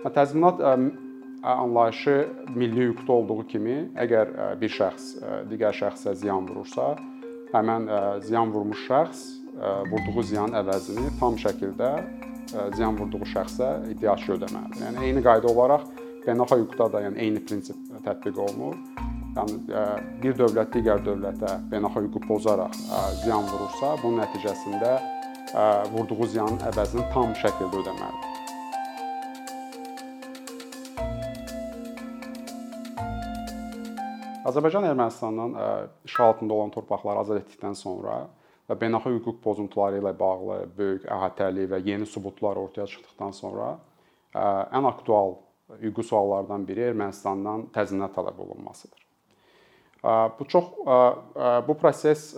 Təzminat anlayışı milli hüquqda olduğu kimi, əgər bir şəxs digər şəxsə ziyan vurursa, həmin ziyan vurmuş şəxs vurduğu ziyanın əvəzini tam şəkildə ziyan vurduğu şəxsə iddiaçı ödəməlidir. Yəni eyni qayda olaraq beynəlxalq hüquqda da yəni eyni prinsip tətbiq olunur. Yəni bir dövlət digər dövlətə beynəlxalq hüququ pozaraq ziyan vurursa, bunun nəticəsində vurduğu ziyanın əvəzini tam şəkildə ödəməlidir. Azərbaycan Ermənistandan işğal altında olan torpaqları azad etdikdən sonra və beynəlxalq hüquq pozuntuları ilə bağlı böyük əhatəli və yeni sübutlar ortaya çıxdıqdan sonra ən aktual hüquqi suallardan biri Ermənistandan təzminat tələb olunmasıdır. Bu çox bu proses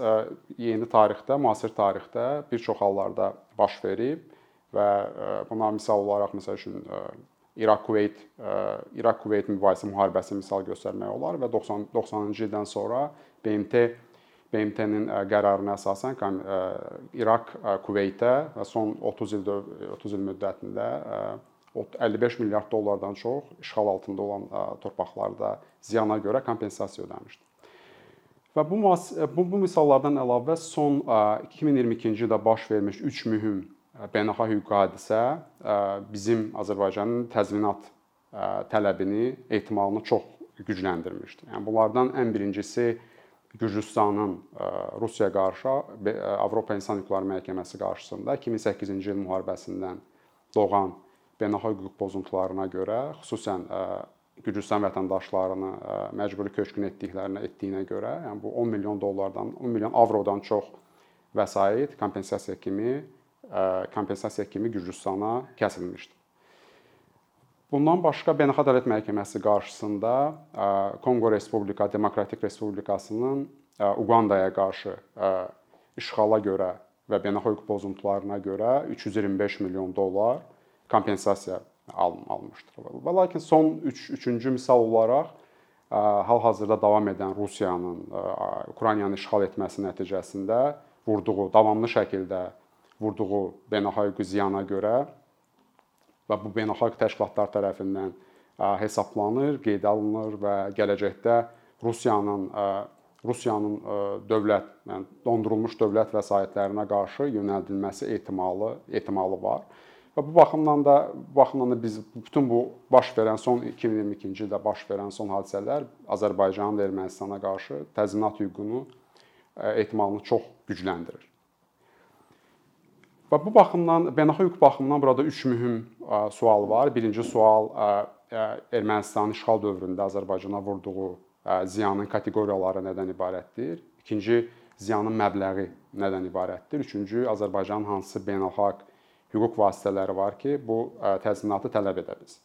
yeni tarixdə, müasir tarixdə bir çox hallarda baş verib və buna misal olaraq məsəl üçün İraq-Kuveyt İraq-Kuveyt mübahisə müharibəsi misal göstərmək olar və 90 90-cı ildən sonra BMT BMT-nin qərarına əsasən İraq Kuveytə son 30 il 30 il müddətində 55 milyard dollardan çox işğal altında olan torpaqlarda ziyana görə kompensasiya ödəmişdi. Və bu bu, bu misallardan əlavə son 2022-ci ildə baş vermiş 3 mühüm beynəlxalq hüquqi hadisə bizim Azərbaycanın təzminat tələbini, ehtimalını çox gücləndirmişdi. Yəni bunlardan ən birincisi Gürcüstanın Rusiyaya qarşı Avropa İnsan Hüquqları Məhkəməsi qarşısında 2008-ci il müharibəsindən doğan beynəlxalq hüquq pozuntularına görə, xüsusən Gürcüstan vətəndaşlarını məcburi köçkün etdiklərinə etdiyinə görə, yəni bu 10 milyon dollardan, 10 milyon avrodan çox vəsait kompensasiya kimi kompensasiya kimi Gürcüstana kəsilmişdi. Bundan başqa Beynəlxalq Ədalət Məhkəməsi qarşısında Konqo Respublika Demokratik Respublikasının Uqandaya qarşı işğala görə və beynəlxalq hüquq pozuntularına görə 325 milyon dollar kompensasiya alınmışdır. Və lakin son 3 üç, 3-cü misal olaraq hal-hazırda davam edən Rusiyanın Ukraynanı işğal etməsi nəticəsində vurduğu davamlı şəkildə vurduğu beynəlxalq ziyana görə və bu beynəlxalq təşkilatlar tərəfindən hesablanır, qeydə alınır və gələcəkdə Rusiyanın Rusiyanın dövlət, yəni dondurulmuş dövlət vəsaitlərinə qarşı yönəldilməsi ehtimalı ehtimalı var. Və bu baxımdan da bu baxımdan da biz bütün bu baş verən son 2022-ci ildə baş verən son hadisələr Azərbaycanın Ermənistana qarşı təzminat hüququnu ehtimalını çox gücləndirir. Və bu baxımdan beynəlxalq hüquq baxımından burada üç mühüm sual var. Birinci sual Ermənistanın işğal dövründə Azərbaycana vurduğu ziyanın kateqoriyaları nədən ibarətdir? İkinci ziyanın məbləği nədən ibarətdir? Üçüncü Azərbaycanın hansı beynəlxalq hüquq vasitələri var ki, bu təzminatı tələb edə bilsin?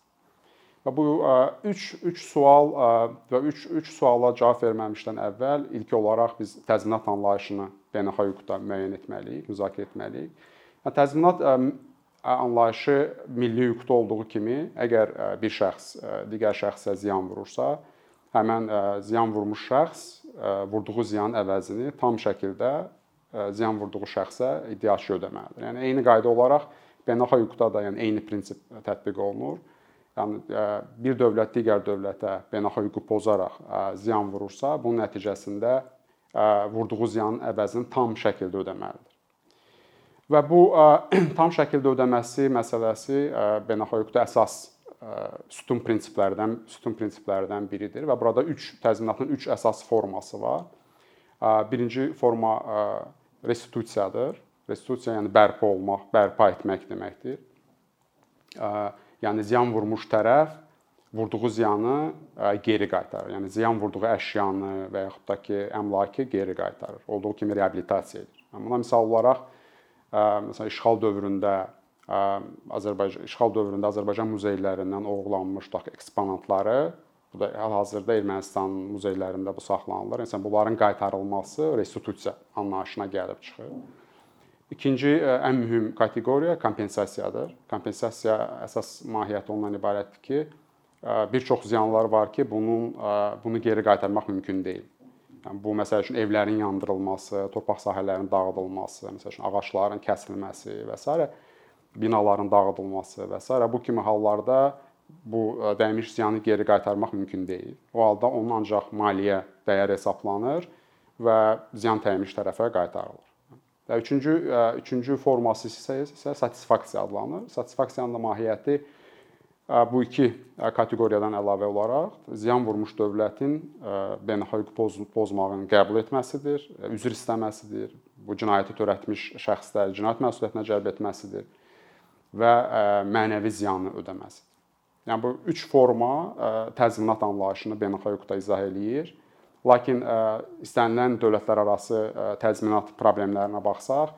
Və bu 3 3 sual və 3 3 suala cavab verməmişdən əvvəl ilk olaraq biz təzminat anlayışını beynəlxalq hüquqda müəyyən etməliyik, müzakirə etməliyik. Təzminat anlayışı milli hüquqda olduğu kimi, əgər bir şəxs digər şəxsə ziyan vurursa, həmin ziyan vurmuş şəxs vurduğu ziyanın əvəzini tam şəkildə ziyan vurduğu şəxsə iddiaçı ödəməlidir. Yəni eyni qayda olaraq beynəlxalq hüquqda da yəni eyni prinsip tətbiq olunur. Yəni bir dövlət digər dövlətə beynəlxalq hüququ pozaraq ziyan vurursa, bunun nəticəsində vurduğu ziyanın əvəzini tam şəkildə ödəməlidir. Və bu tam şəkildə ödəməsi məsələsi beynəlxalq hüquqda əsas sütun prinsiplərdən sütun prinsiplərdən biridir və burada 3 təzminatın 3 əsas forması var. Birinci forma restitusiyadır. Restitusiya yəni bərpa olmaq, bərpa etmək deməkdir. Yəni ziyan vurmuş tərəf vurduğu ziyanı geri qaytarır. Yəni ziyan vurduğu əşyanı və yaxud da ki, əmlakı geri qaytarır. Olduğu kimi reabilitasiya edir. Buna misal olaraq məsələn işğal dövründə Azərbaycan işğal dövründə Azərbaycan muzeylərindən oğurlanmış tutaq eksponatları bu da hal-hazırda Ermənistan muzeylərində bu saxlanılır. Yəni bunların qaytarılması restitusiya anlayışına gəlib çıxır. İkinci ən mühüm kateqoriya kompensasiyadır. Kompensasiya əsas mahiyyəti ondan ibarətdir ki, bir çox ziyanlar var ki, bunun bunu geri qaytarmaq mümkün deyil. Yəni bu məsəl üçün evlərin yandırılması, torpaq sahələrinin dağıdılması, məsəl üçün ağacların kəsilməsi və s. binaların dağıdılması və s. bu kimi hallarda bu dəymiş ziyanı geri qaytarmaq mümkün deyil. O halda onun ancaq maliyyə dəyər hesablanır və ziyan dəymiş tərəfə qaytarılır. Və üçüncü üçüncü forması isə isə satisfaksiya adlanır. Satisfaksiyanın da mahiyyəti bu iki kateqoriyadan əlavə olaraq ziyan vurmuş dövlətin beynəlxalq hüquq pozmağını qəbul etməsidir, üzr istəməsidir, bu cinayəti törətmiş şəxsləri cinayət məsuliyyətinə cəlb etməsidir və mənəvi ziyanı ödəməsidir. Yəni bu üç forma təzminat anlayışını beynəlxalq hüquqda izah eləyir. Lakin istənilən dövlətlərarası təzminat problemlərinə baxsaq,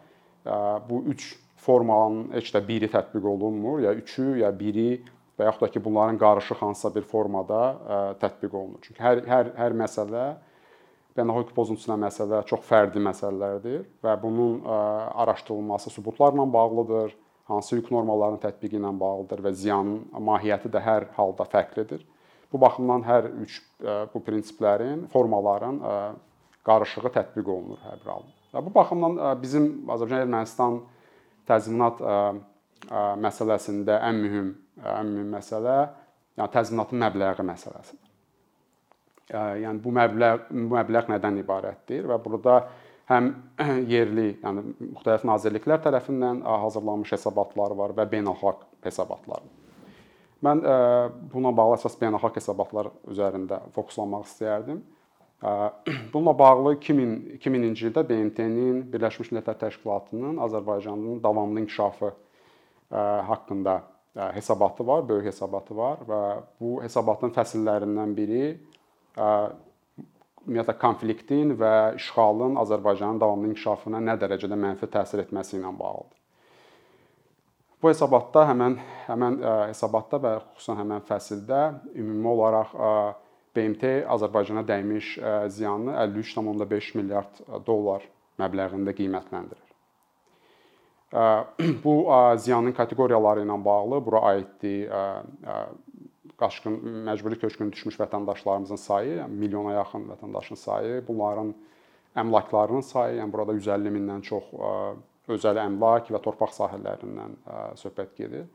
bu üç formanın heç də biri tətbiq olunmur, ya üçü, ya biri və yaxud da ki, bunların qarışıq hansısa bir formada tətbiq olunur. Çünki hər hər hər məsələ beynəlxalq pozuntusuna məsələ çox fərdi məsələlərdir və bunun araşdırılması sübutlarla bağlıdır, hansı hüquq normalarının tətbiqi ilə bağlıdır və ziyanın mahiyyəti də hər halda fərqlidir. Bu baxımdan hər üç bu prinsiplərin, formaların qarışığı tətbiq olunur hər bir halda. Və bu baxımdan bizim Azərbaycan Ermənistan təzminat məsələsində ən mühüm ən mühüm məsələ yəni təzminatın məbləği məsələsidir yəni bu məbləğ bu məbləğ nədən ibarətdir və burada həm yerli, yəni müxtəlif nazirliklər tərəfindən hazırlanmış hesabatlar var və beynəlxalq hesabatlar. Mən buna bağlı əsas beynəlxalq hesabatlar üzərində fokuslanmaq istəyərdim. Bununla bağlı 2000 2000-ci ildə BMT-nin Birləşmiş Millətlər Təşkilatının Azərbaycanın davamlı inkişafı haqqında hesabatı var, böyük hesabatı var və bu hesabatın fəsillərindən biri ümumiyyətlə konfliktin və işğalın Azərbaycanın davamlı inkişafına nə dərəcədə mənfi təsir etməsi ilə bağlıdır. Bu hesabatda həmin həmin hesabatda və xüsusən həmin fəsildə ümumi olaraq BMT Azərbaycana dəymiş ziyanı 53.5 milyard dollar məbləğində qiymətləndirir. Bu ziyanın kateqoriyaları ilə bağlı bura aiddir qaçqın, məcburi köçkün düşmüş vətəndaşlarımızın sayı, yəni milyona yaxın vətəndaşın sayı, bunların əmlaklarının sayı, yəni burada 150 mindən çox özəl əmlak və torpaq sahələrindən söhbət gedir.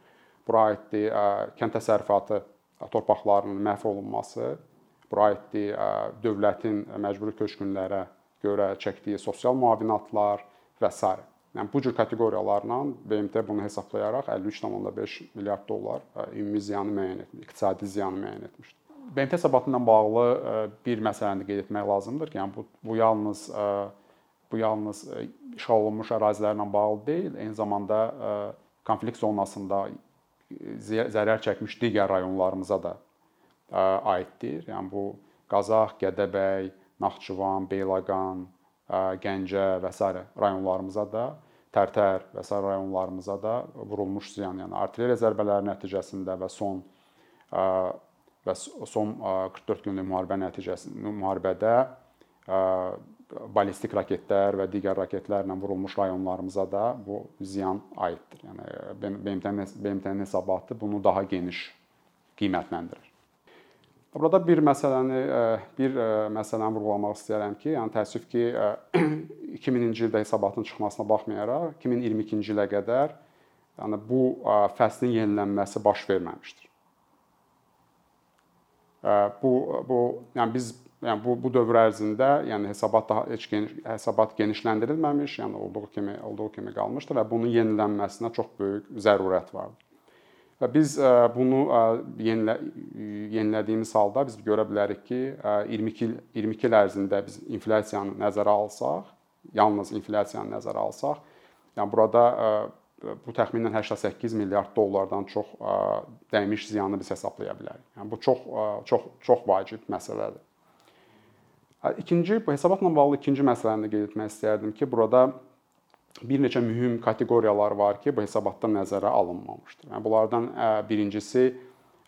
Bura aiddir kənd təsərrüfatı torpaqlarının məhv olunması, bura aiddir dövlətin məcburi köçkünlərə görə çəkdiyi sosial müavinatlar və s. Yəni bu cür kateqoriyalarla BMT bunu hesablayaraq 53.5 milyard dollar ümumi ziyanı müəyyən etmiş, iqtisadi ziyanı müəyyən etmişdir. BMT hesabatı ilə bağlı bir məsələni qeyd etmək lazımdır ki, yəni bu bu yalnız bu yalnız işğal olunmuş ərazilərlə bağlı deyil, eyni zamanda konflikt zonasında zərər çəkmiş digər rayonlarımıza da aiddir. Yəni bu Qazax, Gədəbəy, Naxçıvan, Beyləqan, Gəncə və s. rayonlarımıza da Tərtər və s. rayonlarımıza da vurulmuş ziyan, yəni artilleriya zərbələri nəticəsində və son və son 44 günlük müharibə nəticəsində müharibədə ballistik raketlər və digər raketlərlə vurulmuş rayonlarımıza da bu ziyan aiddir. Yəni BMT-nin BMT-nin hesabatı bunu daha geniş qiymətləndirir. Burada bir məsələni bir məsələni vurğulamaq istəyirəm ki, yəni təəssüf ki 2000-ci ildə hesabatın çıxmasına baxmayaraq 2022-ci ilə qədər yəni bu fəslin yenilənməsi baş verməmişdir. Bu bu yəni biz yəni bu bu dövr ərzində yəni hesabat daha heç geniş hesabat genişləndirilməmiş, yəni olduğu kimi olduğu kimi qalmışdır və bunun yenilənməsinə çox böyük zərurət vardır. Və biz bunu yenilə, yenilədiyimiz halda biz görə bilərik ki, 22 il 22 il ərzində biz inflyasiyanı nəzərə alsaq, yalnız inflyasiyanı nəzərə alsaq, yəni burada bu təxminən 88 milyard dollardan çox dəymiş ziyanı biz hesablaya bilərik. Yəni bu çox çox çox vacib məsələdir. İkinci bu hesabatla bağlı ikinci məsələni də qeyd etmək istərdim ki, burada bir neçə mühüm kateqoriyalar var ki, bu hesabatda nəzərə alınmamışdır. Yəni bunlardan birincisi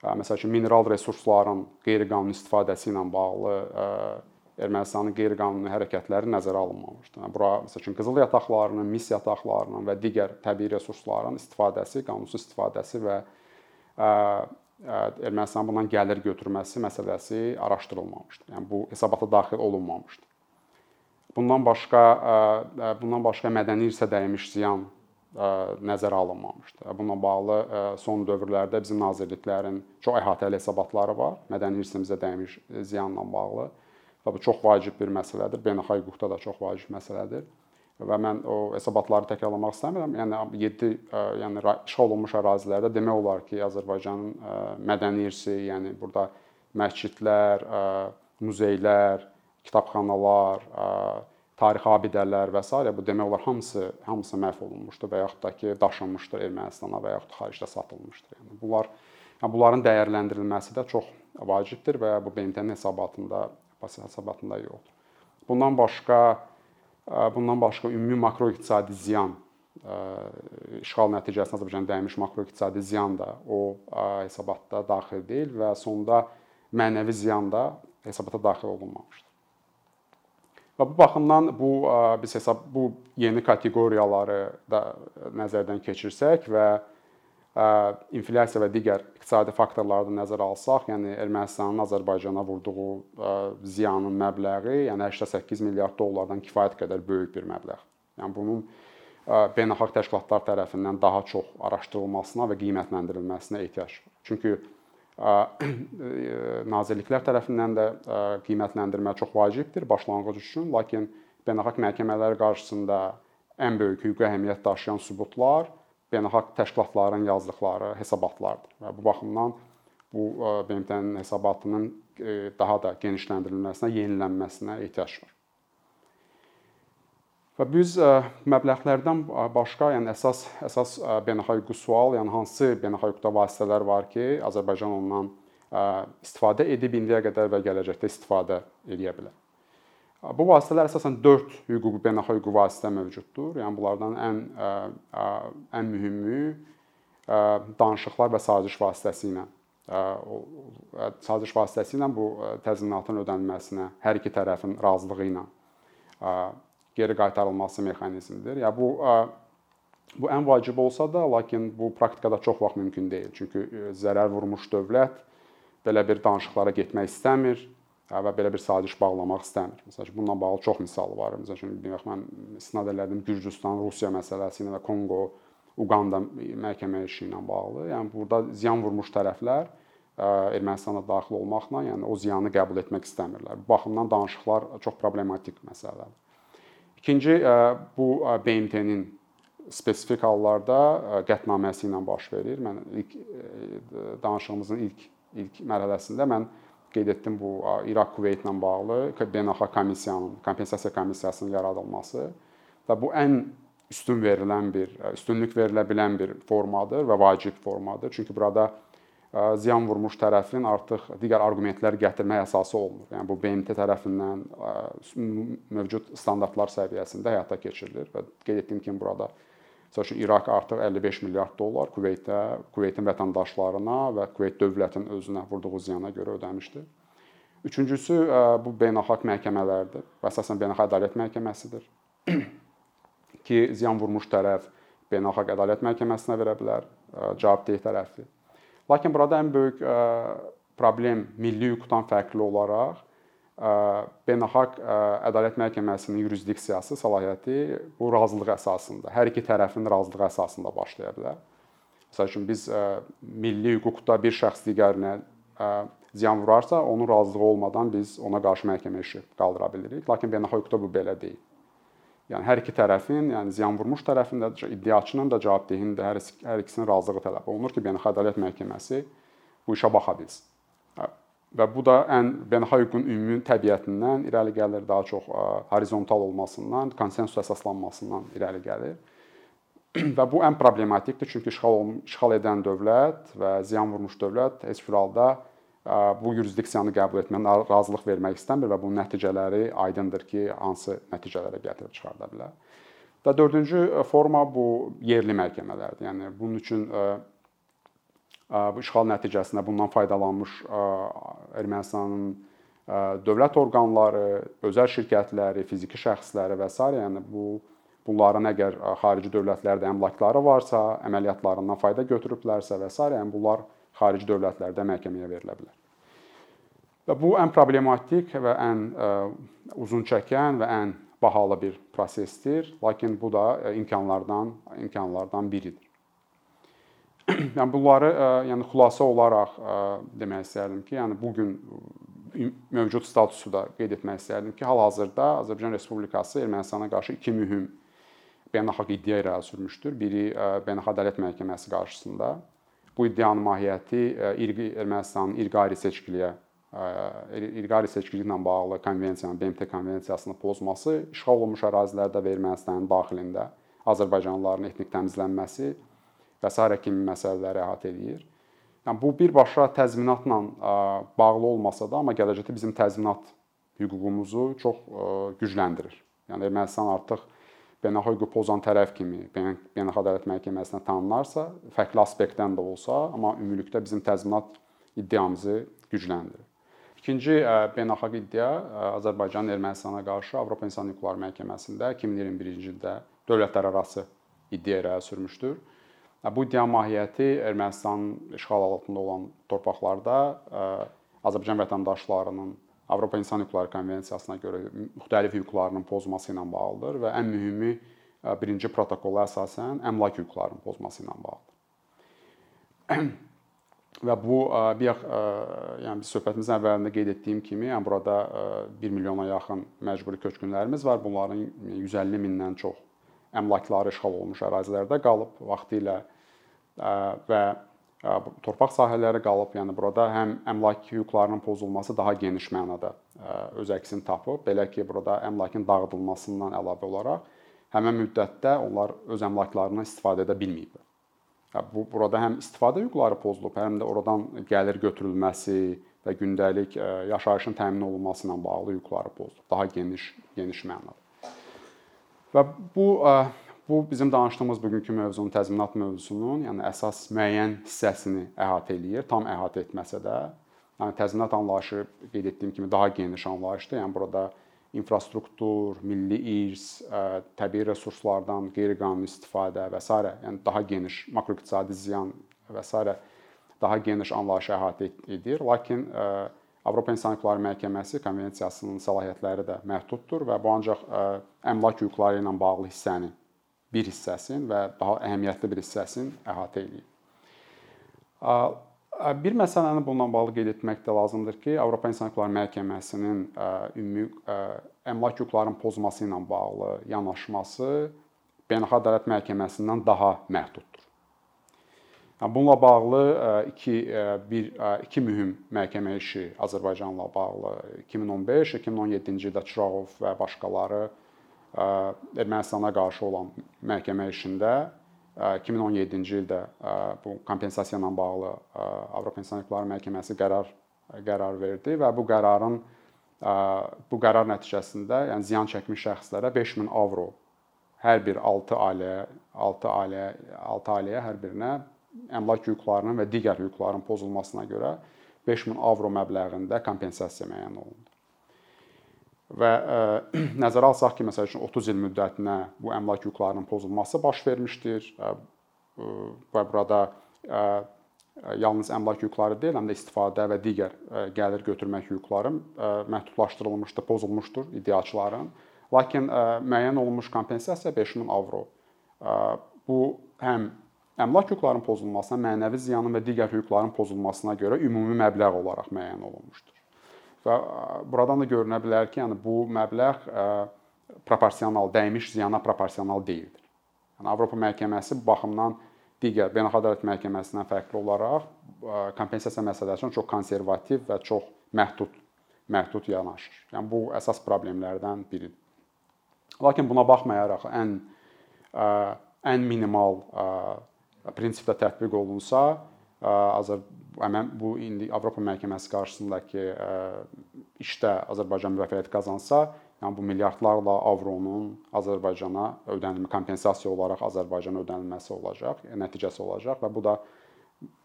məsəl üçün mineral resursların qeyri-qanuni istifadəsi ilə bağlı Ermənistanın qeyri-qanuni hərəkətləri nəzərə alınmamışdır. Yəni bura məsəl üçün qızıl yataqlarının, mis yataqlarının və digər təbii resursların istifadəsi, qanunsuz istifadəsi və Ermənistanın bundan gəlir götürməsi məsələsi araşdırılmamışdır. Yəni bu hesabata daxil olunmamışdır. Bundan başqa bundan başqa mədəni irsə dəymiş ziyan nəzərə alınmamışdı. Bununla bağlı son dövrlərdə bizim nazirliklərin çox əhatəli hesabatları var, mədəni irsimizə dəymiş ziyanla bağlı və bu çox vacib bir məsələdir. Beynəlxalq hüquqda da çox vacib məsələdir. Və mən o hesabatları təkrarlamaq istəmirəm. Yəni 7 yəni işğal olunmuş ərazilərdə demək olar ki, Azərbaycanın mədəni irsi, yəni burada məscidlər, muzeylər, kitabxanalar, tarixi abidələr və s. bu demək olar hamısı hamısı məhv olunmuşdur və yaxud da ki, daşınmışdır Ermənistana və yaxud xaricdə satılmışdır. Yəni bunlar yəni bunların dəyərləndirilməsi də çox vacibdir və bu BMT-nin hesabatında baz hesabatında yoxdur. Bundan başqa bundan başqa ümumi makroiqtisadi ziyan işğal nəticəsində Azərbaycana dəymiş makroiqtisadi ziyan da o hesabatda daxil deyil və sonda mənəvi ziyan da hesabata daxil olunmamışdır. Və bu baxımdan bu biz hesab bu yeni kateqoriyaları da nəzərdən keçirsək və inflyasiya və digər iqtisadi faktorları da nəzərə alsaq, yəni Ermənistanın Azərbaycana vurduğu ziyanın məbləği, yəni 88 milyard dollardan kifayət qədər böyük bir məbləğ. Yəni bunun beynəlxalq təşkilatlar tərəfindən daha çox araşdırılmasına və qiymətləndirilməsinə ehtiyac. Çünki nazirliklər tərəfindən də qiymətləndirmə çox vacibdir başlanğıc üçün, lakin beynəlxalq məhkəmələr qarşısında ən böyük hüquqi əhəmiyyət daşıyan sübutlar beynəlxalq təşkilatların yazdıqları hesabatlardır. Və bu baxımdan bu BMT-nin hesabatının daha da genişləndirilməsinə, yenilənməsinə ehtiyac var. Və biz məbləğlərdən başqa, yəni əsas əsas beynəlxalq hüquqi sual, yəni hansı beynəlxalq vasitələr var ki, Azərbaycan ondan istifadə edib indiyə qədər və gələcəkdə istifadə edə bilər. Bu vasitələr əsasən 4 hüquqi beynəlxalq hüquqi vasitə mövcuddur. Yəni bunlardan ən ən mühümü danışıqlar və saziş vasitəsilə saziş vasitəsilə bu təzminatın ödənilməsinə hər iki tərəfin razılığı ilə geri qaytarılması mexanizmidir. Ya bu bu ən vacib olsa da, lakin bu praktikada çox vaxt mümkün deyil. Çünki zərər vurmuş dövlət belə bir danışıqlara getmək istəmir və belə bir saziş bağlamaq istəmir. Məsələn, bununla bağlı çox misal var. Məsələn, deyək mən istinad elədim Gürcüstan, Rusiya məsələsi ilə və Konqo, Uqanda məhkəmə işi ilə bağlı. Yəni burada ziyan vurmuş tərəflər Ermənistana daxil olmaqla, yəni o ziyanı qəbul etmək istəmirlər. Bu baxımdan danışıqlar çox problematik məsələdir. İkinci bu BMT-nin spesifik hallarda qətnaməsi ilə baş verir. Mən ilk danışığımızın ilk ilk mərhələsində mən qeyd etdim bu İraq Kuveyt ilə bağlı beynəlxalq komissiyanın, kompensasiya komissiyasının yaradılması və bu ən üstün verilən bir, üstünlük verilə bilən bir formadır və vacib formadır. Çünki burada ziyan vurmuş tərəfin artıq digər arqumentlər gətirmək əsası olmur. Yəni bu BMT tərəfindən mövcud standartlar səviyyəsində həyata keçirilir və qeyd etdiyim kimi burada məsələn İraq artıq 55 milyard dollar Kuveytə, Kuveytin vətəndaşlarına və Kuveyt dövlətinin özünə vurduğu ziyana görə ödəmişdir. Üçüncüsü bu beynəlxalq məhkəmələrdir. Əsasən beynəlxalq ədalət məhkəməsidir ki, ziyan vurmuş tərəf beynəlxalq ədalət məhkəməsinə verə bilər cavabdeh tərəfi Lakin burada ən böyük problem milli hüquqdan fərqli olaraq beynəlxalq ədalət məhkəməsinin yurisdiksiyası, səlahiyyəti bu razılıq əsasında, hər iki tərəfin razılığı əsasında başlaya bilər. Məsəl üçün biz milli hüquqda bir şəxs digərinə ziyan vurarsa, onun razılığı olmadan biz ona qarşı məhkəmə işi qaldıra bilirik. Lakin beynəlxalq hüquqda bu belə deyil. Yəni hər iki tərəfin, yəni ziyan vurmuş tərəfin də, iddiaçının da, cavabdehin də hər, hər ikisinin razılığı tələb olunur ki, Beynəlxalq Ədalət Məhkəməsi bu işə baxa bilsin. Və bu da ən beynəlxalq hüququn ümumi təbiətindən irəli gəlir, daha çox horizontal olmasından, konsensus əsaslanmasından irəli gəlir. və bu ən problematikdir, çünki işğal işğal edən dövlət və ziyan vurmuş dövlət heç bir halda bu yurisdiksiyanı qəbul etməyə razılıq vermək istəmir və bunun nəticələri aydındır ki, hansı nəticələrə gətirib çıxarda bilər. Və dördüncü forma bu yerli məhkəmələrdir. Yəni bunun üçün bu işğal nəticəsində bundan faydalanmış Ermənistanın dövlət orqanları, özəl şirkətləri, fiziki şəxsləri və s. yəni bu bunların əgər xarici dövlətlərdə əmlakları varsa, əməliyyatlarından fayda götürüblərsə və s. yəni bunlar xarici dövlətlərdə məhkəməyə verilə bilər. Və bu ən problematik və ən uzun çəkən və ən bahalı bir prosesdir, lakin bu da imkanlardan imkanlardan biridir. yəni bunları yəni xülasə olaraq demək istərdim ki, yəni bu gün mövcud statusu da qeyd etmək istərdim ki, hal-hazırda Azərbaycan Respublikası Ermənistana qarşı iki mühüm beynəlxalq iddia irəli sürmüşdür. Biri Beynəlxalq Ədalət Məhkəməsi qarşısında. Bu iddianın mahiyyəti irqi Ermənistanın irqi ayrı seçkiliyə irqi ayrı seçkili ilə bağlı konvensiyanın, BMT konvensiyasını pozması, işğal olunmuş ərazilərdə və Ermənistanın daxilində azərbaycanlıların etnik təmizlənməsi və sairə kimi məsələləri əhatə edir. Yəni bu birbaşa təzminatla bağlı olmasa da, amma gələcəkdə bizim təzminat hüququmuzu çox gücləndirir. Yəni Ermənistan artıq beynəlxalq hüquq pozan tərəf kimi Beynəlxalq Ədalət Məhkəməsinə tanınarsa, fərqli aspektdən də olsa, amma ümumilikdə bizim təzminat iddiamızı gücləndirir. İkinci beynəlxalq iddia Azərbaycanın Ermənistana qarşı Avropa İnsan Hüquqları Məhkəməsində 2021-ci ildə dövlətlərarası iddia irəli sürmüşdür. Bu iddianın mahiyyəti Ermənistanın işğal altında olan torpaqlarda Azərbaycan vətəndaşlarının Avropa İnsan Hüquqları Konvensiyasına görə müxtəlif hüquqlarının pozması ilə bağlıdır və ən mühümü birinci protokola əsasən əmlak hüquqlarının pozması ilə bağlıdır. və bu bir yəni biz söhbətimizin əvvəlində qeyd etdiyim kimi, yəni burada 1 milyona yaxın məcburi köçkünlərimiz var. Bunların 150 mindən çox əmlakları işğal olunmuş ərazilərdə qalıb vaxtilə və torpaq sahələri qalıb. Yəni burada həm əmlak hüquqlarının pozulması daha geniş mənada öz əksini tapıb. Belə ki, burada əmlakın dağıdılmasından əlavə olaraq həmin müddətdə onlar öz əmlaklarından istifadə edə bilməyiblər. Bu burada həm istifadə hüquqları pozulub, həm də oradan gəlir götürülməsi və gündəlik yaşayışın təmin olunması ilə bağlı hüquqları pozulub. Daha geniş geniş mənada. Və bu bu bizim danışdığımız bugünkü mövzunun təzminat mövzusunun, yəni əsas müəyyən hissəsini əhatə eləyir, tam əhatə etməsə də. Yəni təzminat anlayışı qeyd etdiyim kimi daha geniş anlayışdır. Yəni burada infrastruktur, milli irs, təbii resurslardan qeyri-qanuni istifadə və s. yəni daha geniş makroiqtisadi ziyan və s. daha geniş anlayışı əhatə edir. Lakin Avropa İnsan Hüquqları Məhkəməsi konvensiyasının səlahiyyətləri də məhduddur və bu ancaq əmlak hüquqları ilə bağlı hissəni bir hissəsini və daha əhəmiyyətli bir hissəsini əhatə edir. Bir məsələni bununla bağlı qeyd etmək də lazımdır ki, Avropa İnsan Hüquqları Məhkəməsinin ümumi əmlak hüquqlarının pozması ilə bağlı yanaşması Beynəlxalq Ədalət Məhkəməsindən daha məhduddur. Bununla bağlı iki bir iki mühüm məhkəmə işi Azərbaycanla bağlı 2015-2017-ci ildə Çırağov və başqaları Ermənistana qarşı olan məhkəmə işində 2017-ci ildə bu kompensasiya ilə bağlı Avropa İnsan Hüquqları Məhkəməsi qərar qərar verdi və bu qərarın bu qərar nəticəsində yəni ziyan çəkmiş şəxslərə 5000 avro hər bir 6 ailəyə 6 ailəyə 6 ailəyə hər birinə əmlak hüquqlarının və digər hüquqların pozulmasına görə 5000 avro məbləğində kompensasiya müəyyən olundu. Və ə, e, nəzərə alsaq ki, məsəl üçün 30 il müddətinə bu əmlak hüquqlarının pozulması baş vermişdir ə, e, və burada ə, e, yalnız əmlak hüquqları deyil, həm də istifadə və digər gəlir götürmək hüquqları məhdudlaşdırılmışdır, pozulmuşdur iddiaçıların. Lakin ə, müəyyən olunmuş kompensasiya 5000 avro. Ə, bu həm əmlak hüquqlarının pozulmasına, mənəvi ziyanın və digər hüquqların pozulmasına görə ümumi məbləğ olaraq müəyyən olunmuşdur. Və buradan da görünə bilər ki, yəni bu məbləğ proporsional, dəymiş ziyana proporsional deyildir. Yəni Avropa məhkəməsi bu baxımdan digər beynəlxalq ədalət məhkəməsindən fərqli olaraq kompensasiya məsələsində çox konservativ və çox məhdud məhdud yanaşır. Yəni bu əsas problemlərdən biridir. Lakin buna baxmayaraq ən ən minimal prinsipdə tətbiq olunsa, Azər həmin bu indi Avropa məhkəməsi qarşısındakı işdə Azərbaycan müvəffəqiyyət qazansa, yəni bu milyardlarla avronun Azərbaycana ödənilmə kompensasiya olaraq Azərbaycana ödənilməsi olacaq, nəticəsi olacaq və bu da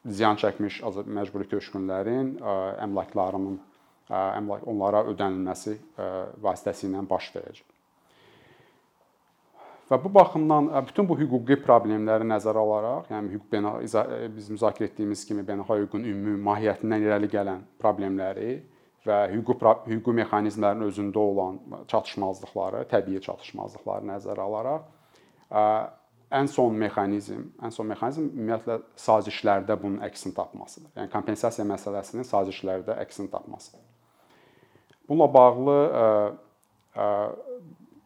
ziyan çəkmiş məcburi köçkünlərin əmlaklarının əmlak onlara ödənilməsi vasitəsilə baş verəcək. Və bu baxımdan bütün bu hüquqi problemləri nəzərə alaraq, yəni hüquq biz müzakirə etdiyimiz kimi beynəlxalq hüququn ümumi mahiyyətindən irəli gələn problemləri və hüquq hüquqi mexanizmlərin özündə olan çatışmazlıqları, təbii çatışmazlıqları nəzərə alaraq ən son mexanizm, ən son mexanizm ümumiyyətlə sazişlərdə bunun əksini tapmasıdır. Yəni kompensasiya məsələsinin sazişlərdə əksini tapmasıdır. Bununla bağlı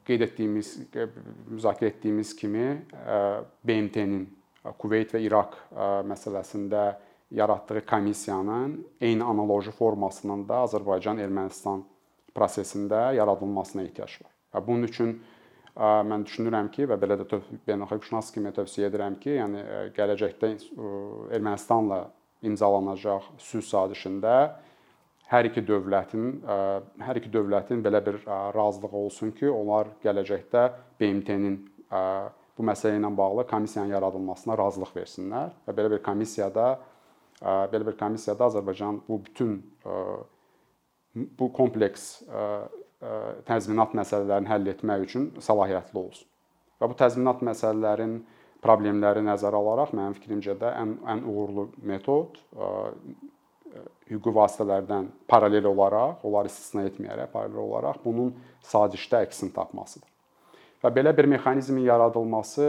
qeyd etdiyimiz, müzakirə etdiyimiz kimi BMT-nin Kuveyt və İraq məsələsində yaratdığı komissiyanın eyni analoji formasının da Azərbaycan-Ermənistan prosesində yaradılmasına ehtiyac var. Və bunun üçün mən düşünürəm ki, və belə də beynəlxalqşünas kimi tövsiyə edirəm ki, yəni gələcəkdə Ermənistanla imzalanacaq sülh sazişində hər iki dövlətin hər iki dövlətin belə bir razılığı olsun ki, onlar gələcəkdə BMT-nin bu məsələ ilə bağlı komissiyanın yaradılmasına razılıq versinlər və belə bir komissiyada belə bir komissiyada Azərbaycan bu bütün bu kompleks təzminat məsələlərini həll etmək üçün səlahiyyətli olsun. Və bu təzminat məsələlərin problemləri nəzərə alaraq mənim fikrimcə də ən ən uğurlu metod hüquqi vasitələrdən paralel olaraq, onları istisna etməyərək paralel olaraq bunun sazişdə əksini tapmasıdır. Və belə bir mexanizmin yaradılması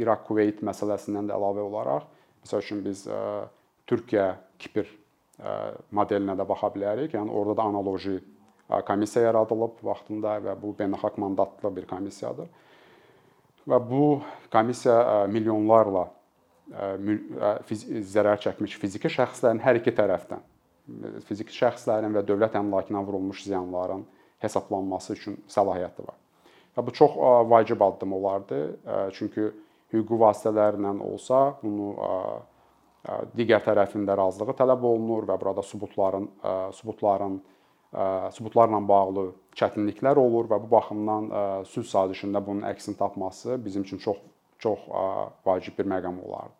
İraq-Kuveyt məsələsindən də əlavə olaraq, məsəl üçün biz Türkiyə-Kipr modelinə də baxa bilərik. Yəni orada da analoji komissiya yaradılıb vaxtında və bu beynəlxalq mandatlı bir komissiyadır. Və bu komissiya milyonlarla zərər çəkmiş fiziki şəxslərin hər iki tərəfdən fiziki şəxslərin və dövlət əmlakına vurulmuş ziyanların hesablanması üçün səlahiyyəti var. Və bu çox vacib addım olardı. Çünki hüquqi vasitələrlə olsa bunu digər tərəfin də razılığı tələb olunur və burada sübutların sübutların sübutlarla bağlı çətinliklər olur və bu baxımdan sülh sazişində bunun əksini tapması bizim üçün çox çox vacib bir məqam olardı.